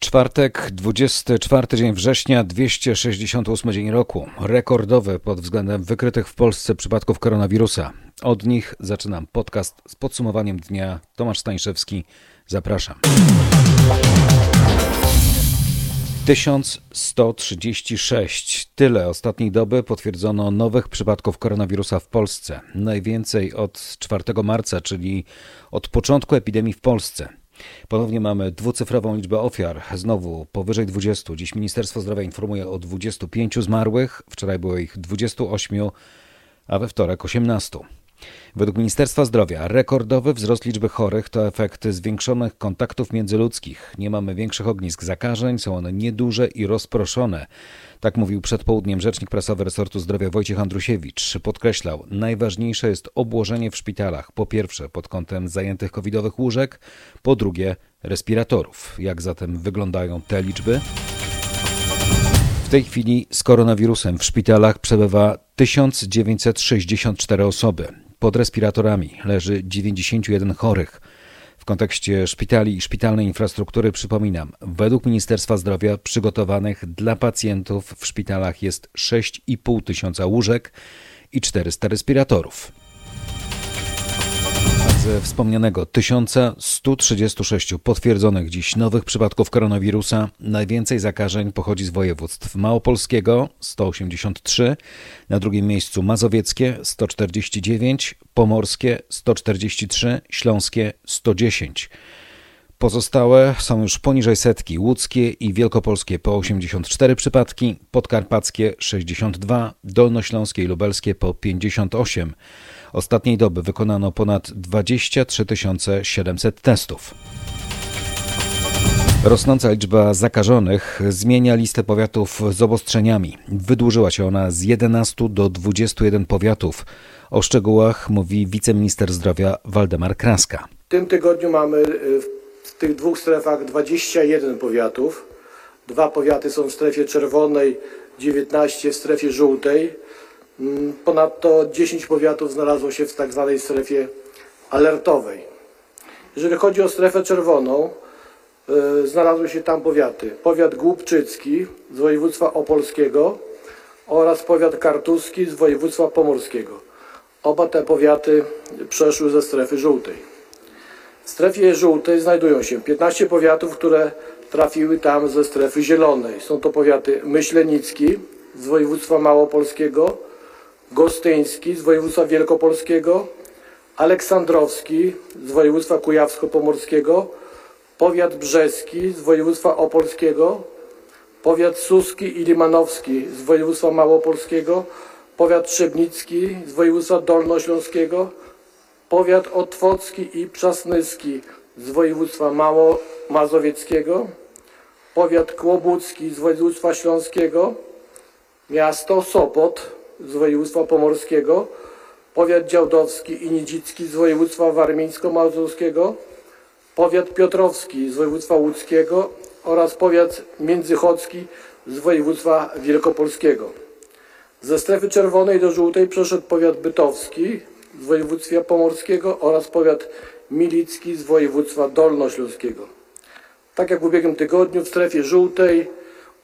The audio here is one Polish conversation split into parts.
Czwartek, 24 dzień września, 268 dzień roku. Rekordowy pod względem wykrytych w Polsce przypadków koronawirusa. Od nich zaczynam podcast z podsumowaniem dnia. Tomasz Stańszewski, zapraszam. 1136. Tyle ostatniej doby potwierdzono nowych przypadków koronawirusa w Polsce. Najwięcej od 4 marca, czyli od początku epidemii w Polsce. Ponownie mamy dwucyfrową liczbę ofiar, znowu powyżej 20. Dziś Ministerstwo Zdrowia informuje o 25 zmarłych, wczoraj było ich 28, a we wtorek 18. Według Ministerstwa Zdrowia rekordowy wzrost liczby chorych to efekt zwiększonych kontaktów międzyludzkich. Nie mamy większych ognisk zakażeń, są one nieduże i rozproszone. Tak mówił przed południem rzecznik prasowy resortu zdrowia Wojciech Andrusiewicz. Podkreślał, najważniejsze jest obłożenie w szpitalach. Po pierwsze pod kątem zajętych covidowych łóżek, po drugie respiratorów. Jak zatem wyglądają te liczby? W tej chwili z koronawirusem w szpitalach przebywa 1964 osoby. Pod respiratorami leży 91 chorych. W kontekście szpitali i szpitalnej infrastruktury przypominam, według Ministerstwa Zdrowia przygotowanych dla pacjentów w szpitalach jest 6,5 tysiąca łóżek i 400 respiratorów ze wspomnianego 1136 potwierdzonych dziś nowych przypadków koronawirusa najwięcej zakażeń pochodzi z województw małopolskiego 183, na drugim miejscu mazowieckie 149, pomorskie 143, śląskie 110. Pozostałe są już poniżej setki łódzkie i wielkopolskie po 84 przypadki, podkarpackie 62, dolnośląskie i lubelskie po 58. Ostatniej doby wykonano ponad 23 700 testów. Rosnąca liczba zakażonych zmienia listę powiatów z obostrzeniami. Wydłużyła się ona z 11 do 21 powiatów. O szczegółach mówi wiceminister zdrowia Waldemar Kraska. W tym tygodniu mamy y, w tych dwóch strefach 21 powiatów. Dwa powiaty są w strefie czerwonej, 19 w strefie żółtej. Mm, ponadto 10 powiatów znalazło się w tak zwanej strefie alertowej. Jeżeli chodzi o strefę czerwoną, yy, znalazły się tam powiaty. Powiat Głubczycki z województwa opolskiego oraz powiat kartuski z województwa pomorskiego. Oba te powiaty przeszły ze strefy żółtej. W strefie żółtej znajdują się 15 powiatów, które trafiły tam ze strefy zielonej. Są to powiaty Myślenicki z województwa małopolskiego, Gostyński z województwa wielkopolskiego, Aleksandrowski z województwa kujawsko-pomorskiego, powiat brzeski z województwa opolskiego, powiat suski i limanowski z województwa małopolskiego, powiat trzebnicki z województwa dolnośląskiego, powiat otwocki i przasnyski z województwa mało-mazowieckiego, powiat kłobucki z województwa śląskiego, miasto Sopot z województwa pomorskiego, powiat działdowski i nidzicki z województwa warmińsko-mazurskiego, powiat piotrowski z województwa łódzkiego oraz powiat międzychodzki z województwa wielkopolskiego. Ze strefy czerwonej do żółtej przeszedł powiat bytowski z województwa pomorskiego oraz powiat milicki z województwa dolnośląskiego. Tak jak w ubiegłym tygodniu w strefie żółtej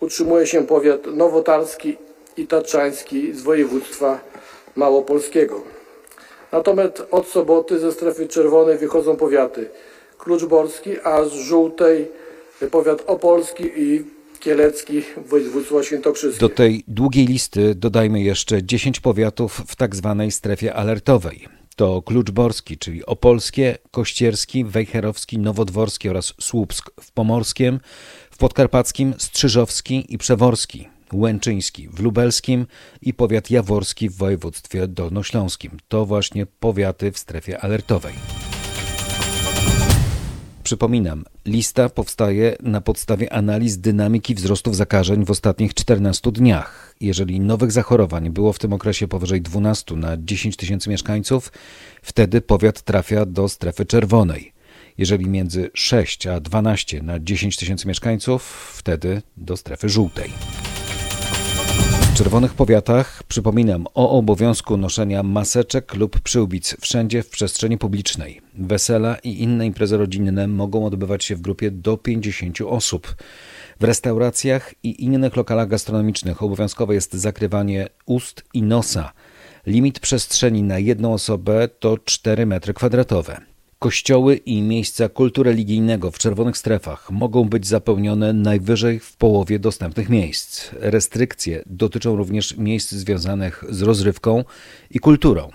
utrzymuje się powiat nowotarski i Tatrzański z województwa małopolskiego. Natomiast od soboty ze strefy czerwonej wychodzą powiaty kluczborski, a z żółtej powiat opolski i kielecki województwo świętokrzyskie. Do tej długiej listy dodajmy jeszcze 10 powiatów w tak zwanej strefie alertowej. To Kluczborski, czyli Opolskie, Kościerski, Wejherowski, Nowodworski oraz Słupsk w Pomorskiem, w Podkarpackim, Strzyżowski i Przeworski. Łęczyński w Lubelskim i powiat jaworski w województwie dolnośląskim. To właśnie powiaty w strefie alertowej. Przypominam, lista powstaje na podstawie analiz dynamiki wzrostów zakażeń w ostatnich 14 dniach. Jeżeli nowych zachorowań było w tym okresie powyżej 12 na 10 tysięcy mieszkańców, wtedy powiat trafia do strefy czerwonej. Jeżeli między 6 a 12 na 10 tysięcy mieszkańców, wtedy do strefy żółtej. Czerwonych powiatach przypominam o obowiązku noszenia maseczek lub przyłbic wszędzie w przestrzeni publicznej. Wesela i inne imprezy rodzinne mogą odbywać się w grupie do 50 osób. W restauracjach i innych lokalach gastronomicznych obowiązkowe jest zakrywanie ust i nosa. Limit przestrzeni na jedną osobę to 4 metry kwadratowe. Kościoły i miejsca kultu religijnego w czerwonych strefach mogą być zapełnione najwyżej w połowie dostępnych miejsc. Restrykcje dotyczą również miejsc związanych z rozrywką i kulturą.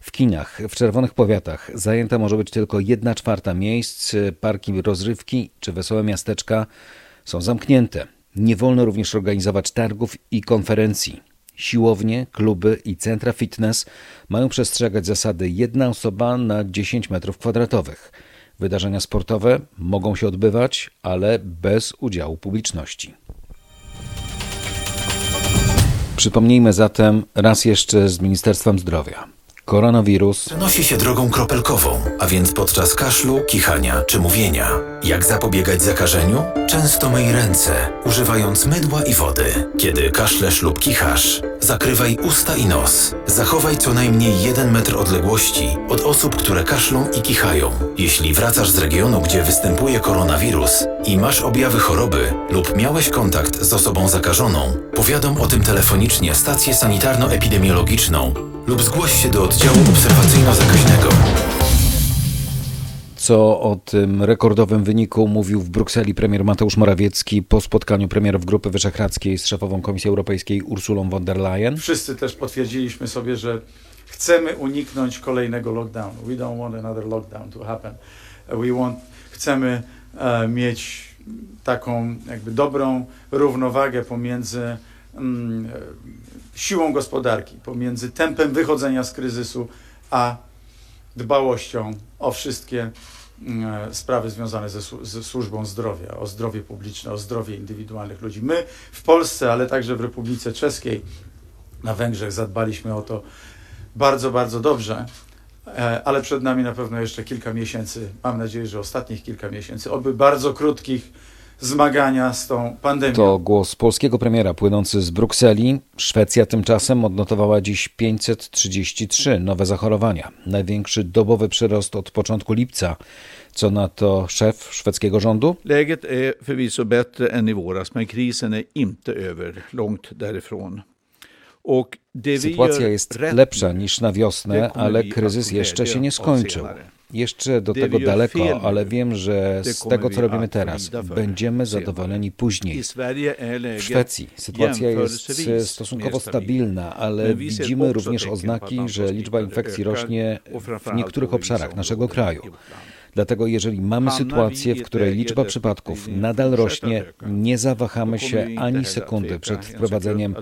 W kinach w czerwonych powiatach zajęta może być tylko jedna czwarta miejsc, parki rozrywki czy wesołe miasteczka są zamknięte. Nie wolno również organizować targów i konferencji. Siłownie, kluby i centra fitness mają przestrzegać zasady jedna osoba na 10 metrów kwadratowych. Wydarzenia sportowe mogą się odbywać, ale bez udziału publiczności. Przypomnijmy zatem raz jeszcze z Ministerstwem Zdrowia. Koronawirus przenosi się drogą kropelkową, a więc podczas kaszlu, kichania czy mówienia. Jak zapobiegać zakażeniu? Często myj ręce, używając mydła i wody. Kiedy kaszlesz lub kichasz, zakrywaj usta i nos. Zachowaj co najmniej jeden metr odległości od osób, które kaszlą i kichają. Jeśli wracasz z regionu, gdzie występuje koronawirus i masz objawy choroby lub miałeś kontakt z osobą zakażoną, powiadom o tym telefonicznie stację sanitarno-epidemiologiczną lub zgłoś się do oddziału obserwacyjno-zakaźnego. Co o tym rekordowym wyniku mówił w Brukseli premier Mateusz Morawiecki po spotkaniu premierów Grupy Wyszehradzkiej z szefową Komisji Europejskiej Ursulą von der Leyen? Wszyscy też potwierdziliśmy sobie, że chcemy uniknąć kolejnego lockdownu. We don't want another lockdown to happen. We want, chcemy e, mieć taką jakby dobrą równowagę pomiędzy siłą gospodarki, pomiędzy tempem wychodzenia z kryzysu, a dbałością o wszystkie mm, sprawy związane ze, ze, służbą zdrowia, o zdrowie publiczne, o zdrowie indywidualnych ludzi. My w Polsce, ale także w Republice Czeskiej, na Węgrzech zadbaliśmy o to bardzo, bardzo dobrze, e, ale przed nami na pewno jeszcze kilka miesięcy, mam nadzieję, że ostatnich kilka miesięcy, oby bardzo krótkich, zmagania z tą pandemią. To głos polskiego premiera płynący z Brukseli. Szwecja tymczasem odnotowała dziś 533 nowe zachorowania. Największy dobowy przyrost od początku lipca. Co na to szef szwedzkiego rządu? Läget är förvisso bättre än i våras, men krisen är inte över, långt därifrån. Sytuacja jest lepsza niż na wiosnę, ale kryzys jeszcze się nie skończył. Jeszcze do tego daleko, ale wiem, że z tego, co robimy teraz, będziemy zadowoleni później. W Szwecji sytuacja jest stosunkowo stabilna, ale widzimy również oznaki, że liczba infekcji rośnie w niektórych obszarach naszego kraju. Dlatego jeżeli mamy sytuację, w której liczba przypadków nadal rośnie, nie zawahamy się ani sekundy przed wprowadzeniem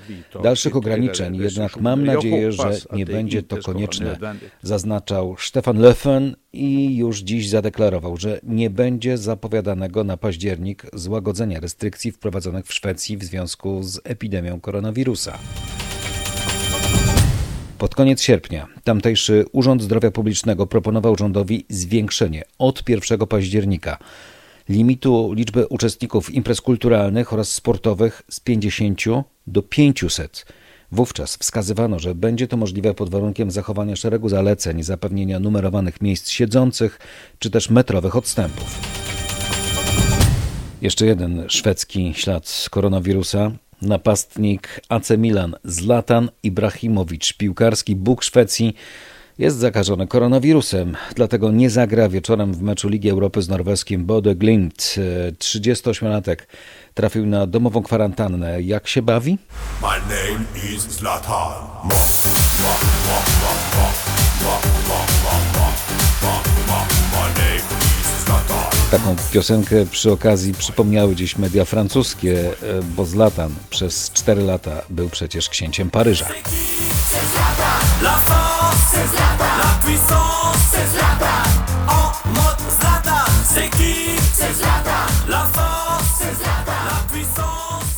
dalszych ograniczeń, jednak mam nadzieję, że nie będzie to konieczne, zaznaczał Stefan Löfven i już dziś zadeklarował, że nie będzie zapowiadanego na październik złagodzenia restrykcji wprowadzonych w Szwecji w związku z epidemią koronawirusa. Pod koniec sierpnia tamtejszy Urząd Zdrowia Publicznego proponował rządowi zwiększenie od 1 października limitu liczby uczestników imprez kulturalnych oraz sportowych z 50 do 500. Wówczas wskazywano, że będzie to możliwe pod warunkiem zachowania szeregu zaleceń, zapewnienia numerowanych miejsc siedzących czy też metrowych odstępów. Jeszcze jeden szwedzki ślad koronawirusa. Napastnik AC Milan Zlatan Ibrahimowicz, piłkarski Bóg Szwecji, jest zakażony koronawirusem, dlatego nie zagra wieczorem w meczu Ligi Europy z norweskim Bode Glimt. 38-latek trafił na domową kwarantannę. Jak się bawi? My name is Zlatan. Taką piosenkę przy okazji przypomniały dziś media francuskie, e, bo Zlatan przez 4 lata był przecież księciem Paryża.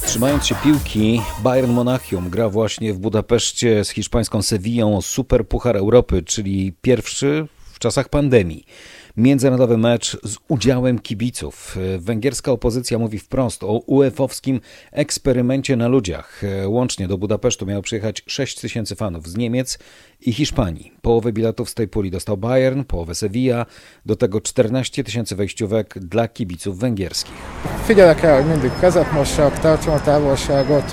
Trzymając się piłki, Bayern Monachium gra właśnie w Budapeszcie z hiszpańską Sewillą o Super Puchar Europy, czyli pierwszy w czasach pandemii. Międzynarodowy mecz z udziałem kibiców. Węgierska opozycja mówi wprost o UEFA-owskim eksperymencie na ludziach. Łącznie do Budapesztu miało przyjechać 6 tysięcy fanów z Niemiec i Hiszpanii. Połowę biletów z tej puli dostał Bayern, połowę Sevilla, do tego 14 tysięcy wejściówek dla kibiców węgierskich. Figyelek el, mindig kezet mossak, tartsam a távolságot,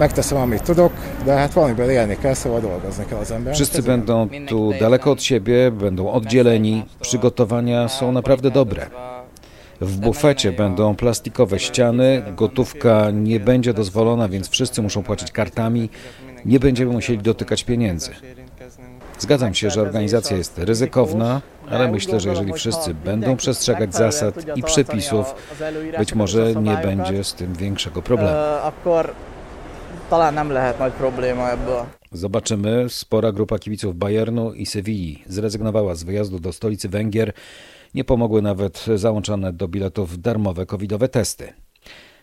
megteszem, amit tudok, de hát valamiből élni kell, szóval dolgozni kell az ember. Wszyscy będą tu daleko od siebie, będą oddzieleni. Przygotowania są naprawdę dobre. W bufecie będą plastikowe ściany, gotówka nie będzie dozwolona, więc wszyscy muszą płacić kartami. Nie będziemy musieli dotykać pieniędzy. Zgadzam się, że organizacja jest ryzykowna, ale myślę, że jeżeli wszyscy będą przestrzegać zasad i przepisów, być może nie będzie z tym większego problemu. Talán nem lehet nagy probléma ebből. Zobaczymy. Spora grupa kibiców Bayernu i Sewilli zrezygnowała z wyjazdu do stolicy Węgier. Nie pomogły nawet załączone do biletów darmowe covidowe testy.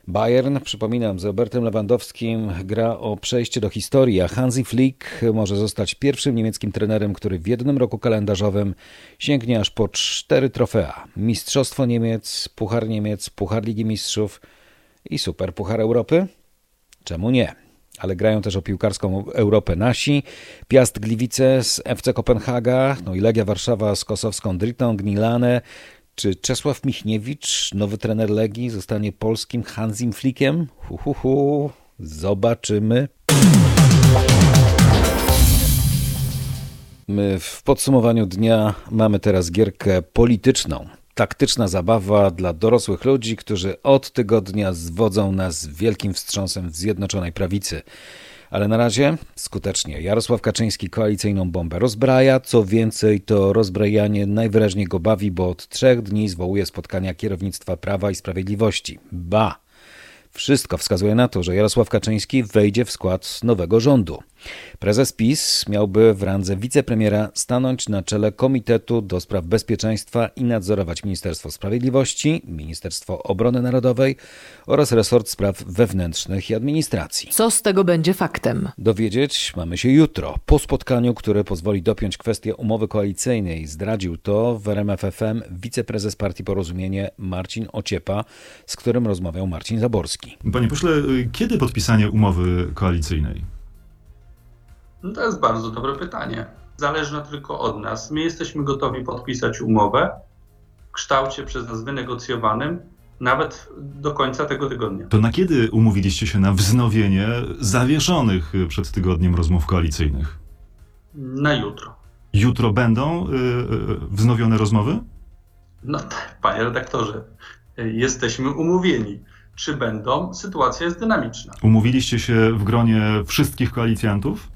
Bayern, przypominam, z Robertem Lewandowskim gra o przejście do historii, a Hansi Flick może zostać pierwszym niemieckim trenerem, który w jednym roku kalendarzowym sięgnie aż po cztery trofea. Mistrzostwo Niemiec, Puchar Niemiec, Puchar Ligi Mistrzów i Super Puchar Europy? Czemu nie? Ale grają też o piłkarską Europę nasi. Piast Gliwice z FC Kopenhaga, no i Legia Warszawa z kosowską Drytą Gnilane. Czy Czesław Michniewicz, nowy trener Legii, zostanie polskim Hansim Flickiem? Hu, hu, hu. Zobaczymy. My w podsumowaniu dnia mamy teraz gierkę polityczną taktyczna zabawa dla dorosłych ludzi, którzy od tygodnia zwodzą nas wielkim wstrząsem Zjednoczonej Prawicy. Ale na razie skutecznie. Jarosław Kaczyński koalicyjną bombę rozbraja. Co więcej, to rozbrajanie najwyraźniej go bawi, bo od trzech dni zwołuje spotkania kierownictwa Prawa i Sprawiedliwości. Ba! Wszystko wskazuje na to, że Jarosław Kaczyński wejdzie w skład nowego rządu. Prezes PiS miałby w randze wicepremiera stanąć na czele Komitetu do Spraw Bezpieczeństwa i nadzorować Ministerstwo Sprawiedliwości, Ministerstwo Obrony Narodowej oraz resort spraw wewnętrznych i administracji. Co z tego będzie faktem? Dowiedzieć mamy się jutro, po spotkaniu, które pozwoli dopiąć kwestię umowy koalicyjnej. Zdradził to w RMFFM wiceprezes Partii Porozumienie Marcin Ociepa, z którym rozmawiał Marcin Zaborski. Panie pośle, kiedy podpisanie umowy koalicyjnej? No to jest bardzo dobre pytanie. Zależy tylko od nas. My jesteśmy gotowi podpisać umowę w kształcie przez nas wynegocjowanym, nawet do końca tego tygodnia. To na kiedy umówiliście się na wznowienie zawieszonych przed tygodniem rozmów koalicyjnych? Na jutro. Jutro będą yy, wznowione rozmowy? No, panie redaktorze, jesteśmy umówieni. Czy będą? Sytuacja jest dynamiczna. Umówiliście się w gronie wszystkich koalicjantów?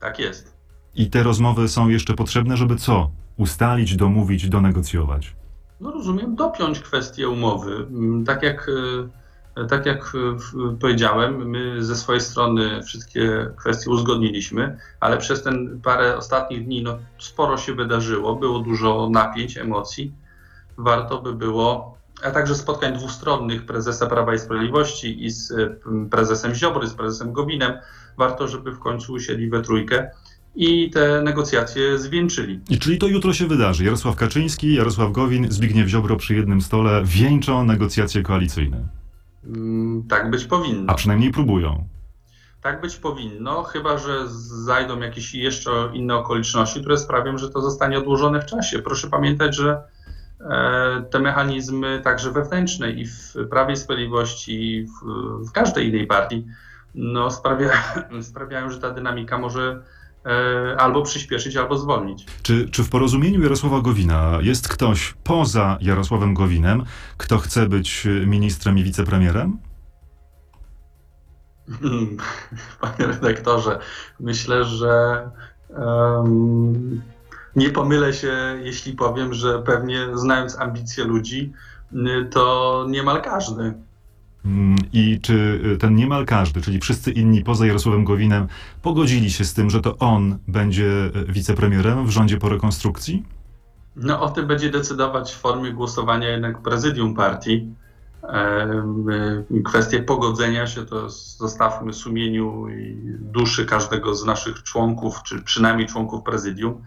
Tak jest. I te rozmowy są jeszcze potrzebne, żeby co? Ustalić, domówić, donegocjować? No rozumiem, dopiąć kwestię umowy. Mm, tak jak, e, tak jak powiedziałem, my ze swojej strony wszystkie kwestie uzgodniliśmy, ale przez ten parę ostatnich dni no, sporo się wydarzyło, było dużo napięć, emocji. Warto by było, a także spotkań dwustronnych prezesa Prawa i Sprawiedliwości i z prezesem Ziobry, z prezesem Gobinem, warto, żeby w końcu usiedli we trójkę i te negocjacje zwieńczyli. I czyli to jutro się wydarzy. Jarosław Kaczyński, Jarosław Gowin, Zbigniew Ziobro przy jednym stole wieńczą negocjacje koalicyjne. Mm, tak być powinno. A przynajmniej próbują. Tak być powinno, chyba że zajdą jakieś jeszcze inne okoliczności, które sprawią, że to zostanie odłożone w czasie. Proszę pamiętać, że te mechanizmy także wewnętrzne i w Prawie i Sprawiedliwości, i w, w każdej innej partii no, sprawia, sprawiają, że ta dynamika może e, albo przyspieszyć, albo zwolnić. Czy, czy w porozumieniu Jarosława Gowina jest ktoś poza Jarosławem Gowinem, kto chce być ministrem i wicepremierem? Panie redaktorze, myślę, że um, nie pomylę się, jeśli powiem, że pewnie znając ambicje ludzi, to niemal każdy Mm, I czy y, ten niemal każdy, czyli wszyscy inni poza Jarosławem Gowinem, pogodzili się z tym, że to on będzie y, wicepremierem w rządzie po rekonstrukcji? No o tym będzie decydować w formie głosowania jednak prezydium partii. Kwestie pogodzenia się to zostawmy sumieniu i duszy każdego z naszych członków, czy przynajmniej członków prezydium.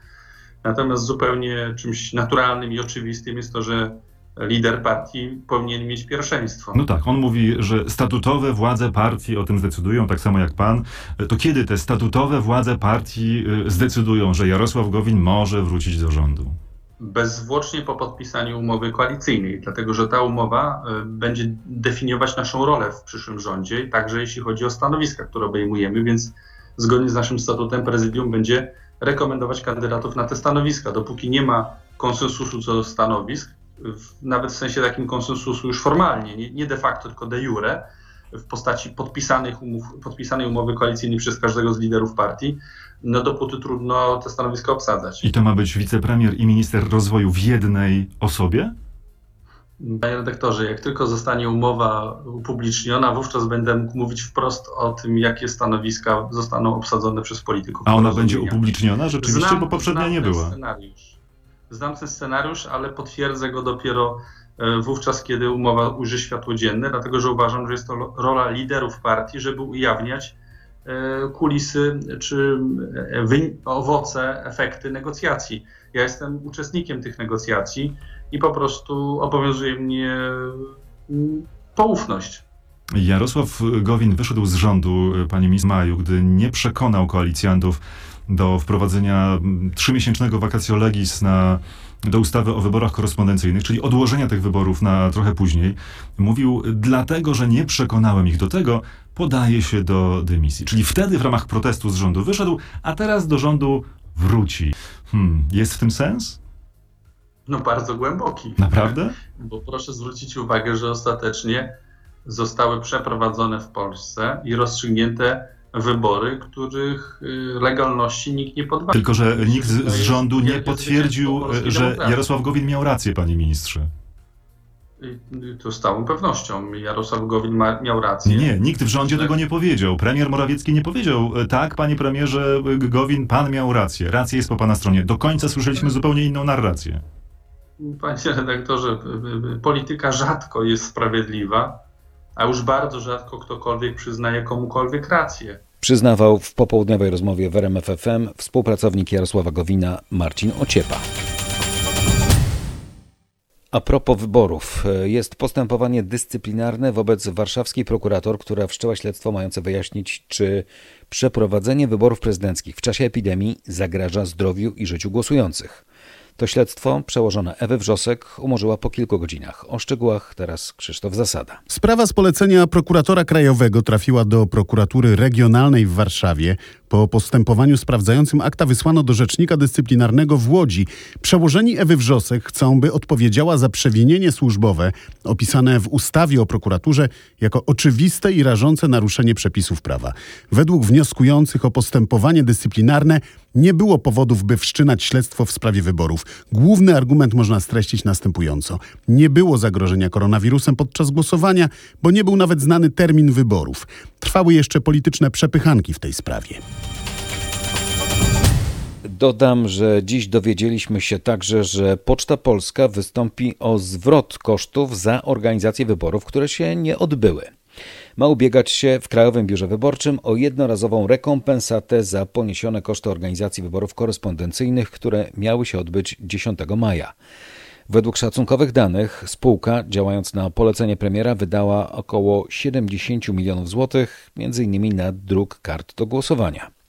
Natomiast zupełnie czymś naturalnym i oczywistym jest to, że lider partii powinien mieć pierwszeństwo. No tak, on mówi, że statutowe władze partii o tym zdecydują, tak samo jak pan. To kiedy te statutowe władze partii y, zdecydują, że Jarosław Gowin może wrócić do rządu? Bezzwłocznie po podpisaniu umowy koalicyjnej, dlatego że ta umowa y, będzie definiować naszą rolę w przyszłym rządzie, także jeśli chodzi o stanowiska, które obejmujemy, więc zgodnie z naszym statutem prezydium będzie rekomendować kandydatów na te stanowiska. Dopóki nie ma konsensusu co do stanowisk, w, nawet w sensie takim konsensusu już formalnie, nie, nie de facto, tylko de jure, w postaci podpisanych umów, podpisanej umowy koalicyjnej przez każdego z liderów partii, no dopóty trudno te stanowiska obsadzać. I to ma być wicepremier i minister rozwoju w jednej osobie? Panie redaktorze, jak tylko zostanie umowa upubliczniona, wówczas będę mógł mówić wprost o tym, jakie stanowiska zostaną obsadzone przez polityków. A ona będzie upubliczniona rzeczywiście, znam, bo poprzednia znam nie ten była. Scenariusz. Znam ten scenariusz, ale potwierdzę go dopiero e, wówczas, kiedy umowa ujrzy światło dzienne, dlatego że uważam, że jest to rola liderów partii, żeby ujawniać kulisy czy e, owoce, efekty negocjacji. Ja jestem uczestnikiem tych negocjacji i po prostu obowiązuje mnie mm, poufność. Jarosław Gowin wyszedł z rządu, y, panie ministrze, maju, gdy nie przekonał koalicjantów do wprowadzenia mm, trzymiesięcznego vacatio legis na, do ustawy o wyborach korespondencyjnych, czyli odłożenia tych wyborów na trochę później. Mówił, dlatego, że nie przekonałem ich do tego, podaje się do dymisji. Czyli wtedy w ramach protestu z rządu wyszedł, a teraz do rządu wróci. Hmm, jest w tym sens? No bardzo głęboki. Naprawdę? Bo proszę zwrócić uwagę, że ostatecznie zostały przeprowadzone w Polsce i rozstrzygnięte wybory, których y, legalności nikt nie podważył. Tylko, że nikt z, z rządu nie potwierdził, że demokracji. Jarosław Gowin miał rację, panie ministrze. Y, y, To z całą pewnością. Jarosław Gowin ma, miał rację. Nie, nikt w rządzie Tak. tego nie powiedział. Premier Morawiecki nie powiedział, e, tak, panie premierze Gowin, pan miał rację. Racja jest po pana stronie. Do końca słyszeliśmy zupełnie inną narrację. Panie redaktorze, y, y, polityka rzadko jest sprawiedliwa, a już bardzo rzadko ktokolwiek przyznaje komukolwiek rację. Przyznawał w popołudniowej rozmowie w RMF FM współpracownik Jarosława Gowina Marcin Ociepa. A propos wyborów, jest postępowanie dyscyplinarne wobec warszawskiej prokurator, która wszczęła śledztwo mające wyjaśnić, czy przeprowadzenie wyborów prezydenckich w czasie epidemii zagraża zdrowiu i życiu głosujących. To śledztwo przełożona Ewy Wrzosek umorzyła po kilku godzinach. O szczegółach teraz Krzysztof Zasada. Sprawa z polecenia prokuratora krajowego trafiła do prokuratury regionalnej w Warszawie. Po postępowaniu sprawdzającym akta wysłano do rzecznika dyscyplinarnego w Łodzi. Przełożeni Ewy Wrzosek chcą, by odpowiedziała za przewinienie służbowe opisane w ustawie o prokuraturze jako oczywiste i rażące naruszenie przepisów prawa. Według wnioskujących o postępowanie dyscyplinarne nie było powodów, by wszczynać śledztwo w sprawie wyborów. Główny argument można streścić następująco. Nie było zagrożenia koronawirusem podczas głosowania, bo nie był nawet znany termin wyborów. Trwały jeszcze polityczne przepychanki w tej sprawie. Dodam, że dziś dowiedzieliśmy się także, że Poczta Polska wystąpi o zwrot kosztów za organizację wyborów, które się nie odbyły. Ma ubiegać się w Krajowym Biurze Wyborczym o jednorazową rekompensatę za poniesione koszty organizacji wyborów korespondencyjnych, które miały się odbyć 10 maja. Według szacunkowych danych spółka, działając na polecenie premiera, wydała około 70 milionów złotych, m.in. na druk kart do głosowania.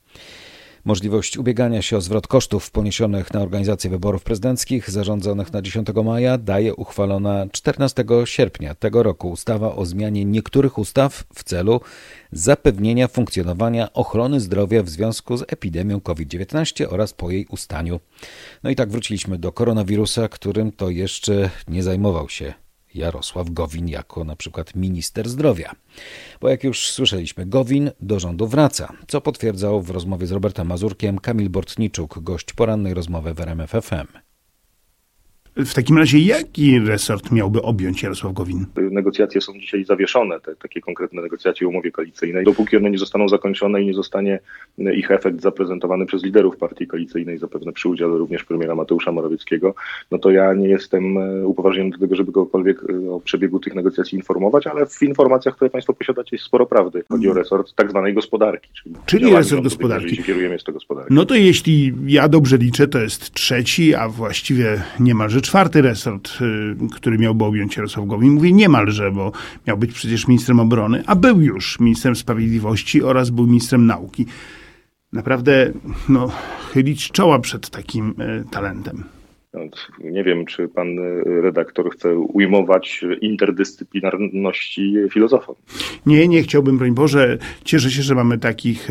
Możliwość ubiegania się o zwrot kosztów poniesionych na organizację wyborów prezydenckich zarządzonych na 10 maja daje uchwalona 14 sierpnia tego roku ustawa o zmianie niektórych ustaw w celu zapewnienia funkcjonowania ochrony zdrowia w związku z epidemią COVID-19 oraz po jej ustaniu. No i tak wróciliśmy do koronawirusa, którym to jeszcze nie zajmował się Jarosław Gowin jako na przykład minister zdrowia. Bo jak już słyszeliśmy, Gowin do rządu wraca, co potwierdzał w rozmowie z Robertem Mazurkiem Kamil Bortniczuk, gość porannej rozmowy w RMF FM. W takim razie jaki resort miałby objąć Jarosław Gowin? Negocjacje są dzisiaj zawieszone, te takie konkretne negocjacje o umowie koalicyjnej. Dopóki one nie zostaną zakończone i nie zostanie ich efekt zaprezentowany przez liderów partii koalicyjnej, zapewne przy udziale również premiera Mateusza Morawieckiego, no to ja nie jestem e, upoważniony do tego, żeby kogokolwiek e, o przebiegu tych negocjacji informować, ale w informacjach, które Państwo posiadacie jest sporo prawdy. Chodzi o resort tak zwanej gospodarki. Czyli, czyli resort gospodarki. Kierujemy jest to gospodarki. No to jeśli ja dobrze liczę, to jest trzeci, a właściwie niemalże czwarty resort, y, który miałby objąć Jarosław Gowin. Mówię niemalże, bo miał być przecież ministrem obrony, a był już ministrem sprawiedliwości oraz był ministrem nauki. Naprawdę, no, chylić czoła przed takim y, talentem. Nie wiem, czy pan redaktor chce ujmować interdyscyplinarności filozofom. Nie, nie chciałbym, broń Boże. Cieszę się, że mamy takich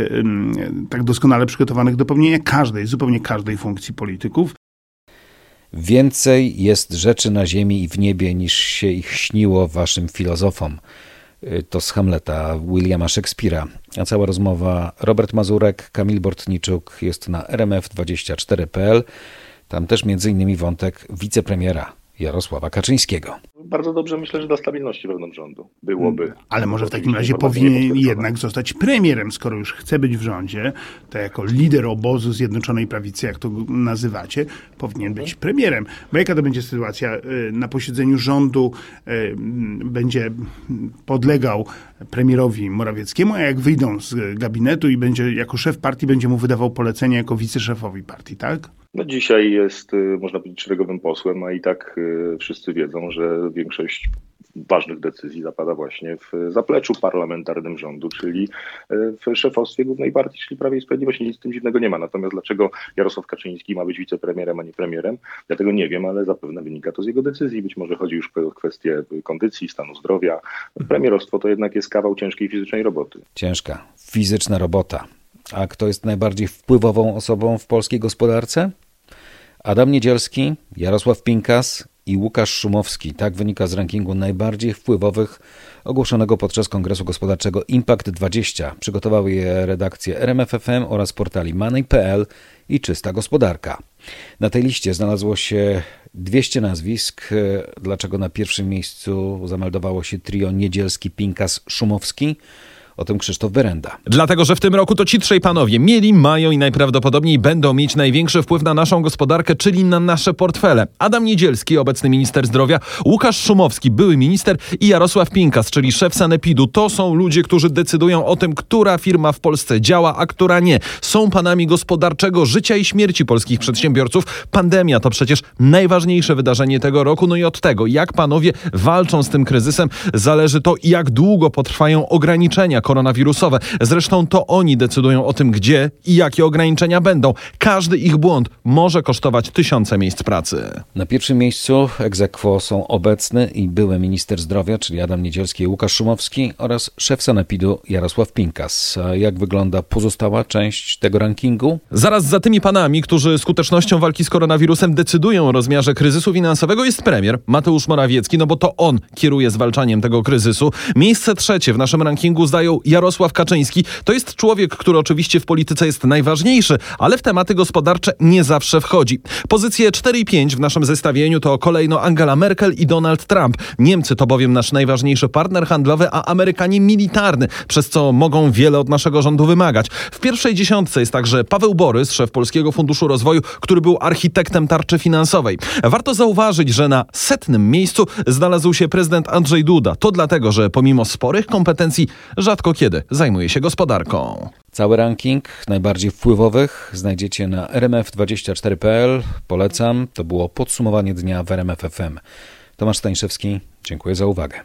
tak doskonale przygotowanych do pełnienia każdej, zupełnie każdej funkcji polityków. Więcej jest rzeczy na ziemi i w niebie niż się ich śniło waszym filozofom. Y, to z Hamleta Williama Shakespeare'a. A cała rozmowa Robert Mazurek, Kamil Bortniczuk jest na rmf24.pl. Tam też między innymi wątek wicepremiera Jarosława Kaczyńskiego. Bardzo dobrze myślę, że dla stabilności wewnątrz rządu byłoby. Mm, ale może w takim razie powinien jednak zostać premierem, skoro już chce być w rządzie, to jako lider obozu Zjednoczonej Prawicy, jak to nazywacie, powinien być premierem. Bo jaka to będzie sytuacja? Y, na posiedzeniu rządu y, będzie podlegał premierowi Morawieckiemu, a jak wyjdą z gabinetu i będzie jako szef partii, będzie mu wydawał polecenia jako wiceszefowi partii, tak? No dzisiaj jest, y, można powiedzieć, szeregowym posłem, a i tak wszyscy wiedzą, że większość ważnych decyzji zapada właśnie w zapleczu parlamentarnym rządu, czyli e, w szefostwie głównej partii, czyli Prawie i Sprawiedliwości. Nic z tym dziwnego nie ma. Natomiast dlaczego Jarosław Kaczyński ma być wicepremierem, a nie premierem? Ja tego nie wiem, ale zapewne wynika to z jego decyzji. Być może chodzi już o kwestię kondycji, stanu zdrowia. Premierostwo to jednak jest kawał ciężkiej fizycznej roboty. Ciężka fizyczna robota. A kto jest najbardziej wpływową osobą w polskiej gospodarce? Adam Niedzielski, Jarosław Pinkas, i Łukasz Szumowski. Tak wynika z rankingu najbardziej wpływowych ogłoszonego podczas Kongresu Gospodarczego Impact 20. Przygotowały je redakcje RMFFM oraz portali Money.pl i Czysta Gospodarka. Na tej liście znalazło się 200 nazwisk. Dlaczego na pierwszym miejscu zameldowało się trio Niedzielski, Pinkas, Szumowski? O tym Krzysztof Wyrenda. Dlatego, że w tym roku to ci trzej panowie mieli, mają i najprawdopodobniej będą mieć największy wpływ na naszą gospodarkę, czyli na nasze portfele. Adam Niedzielski, obecny minister zdrowia, Łukasz Szumowski, były minister i Jarosław Pinkas, czyli szef Sanepidu. To są ludzie, którzy decydują o tym, która firma w Polsce działa, a która nie. Są panami gospodarczego życia i śmierci polskich przedsiębiorców. Pandemia to przecież najważniejsze wydarzenie tego roku, no i od tego, jak panowie walczą z tym kryzysem, zależy to, jak długo potrwają ograniczenia koronawirusowe. Zresztą to oni decydują o tym, gdzie i jakie ograniczenia będą. Każdy ich błąd może kosztować tysiące miejsc pracy. Na pierwszym miejscu egzekwo są obecny i były minister zdrowia, czyli Adam Niedzielski i Łukasz Szumowski oraz szef Sanepidu Jarosław Pinkas. Jak wygląda pozostała część tego rankingu? Zaraz za tymi panami, którzy skutecznością walki z koronawirusem decydują o rozmiarze kryzysu finansowego jest premier Mateusz Morawiecki, no bo to on kieruje zwalczaniem tego kryzysu. Miejsce trzecie w naszym rankingu zdają Jarosław Kaczyński. To jest człowiek, który oczywiście w polityce jest najważniejszy, ale w tematy gospodarcze nie zawsze wchodzi. Pozycje 4 i 5 w naszym zestawieniu to kolejno Angela Merkel i Donald Trump. Niemcy to bowiem nasz najważniejszy partner handlowy, a Amerykanie militarny, przez co mogą wiele od naszego rządu wymagać. W pierwszej dziesiątce jest także Paweł Borys, szef Polskiego Funduszu Rozwoju, który był architektem tarczy finansowej. Warto zauważyć, że na setnym miejscu znalazł się prezydent Andrzej Duda. To dlatego, że pomimo sporych kompetencji rzadko kiedy zajmuje się gospodarką. Cały ranking najbardziej wpływowych znajdziecie na rmf24.pl. Polecam. To było podsumowanie dnia w RMF FM. Tomasz Stańszewski, dziękuję za uwagę.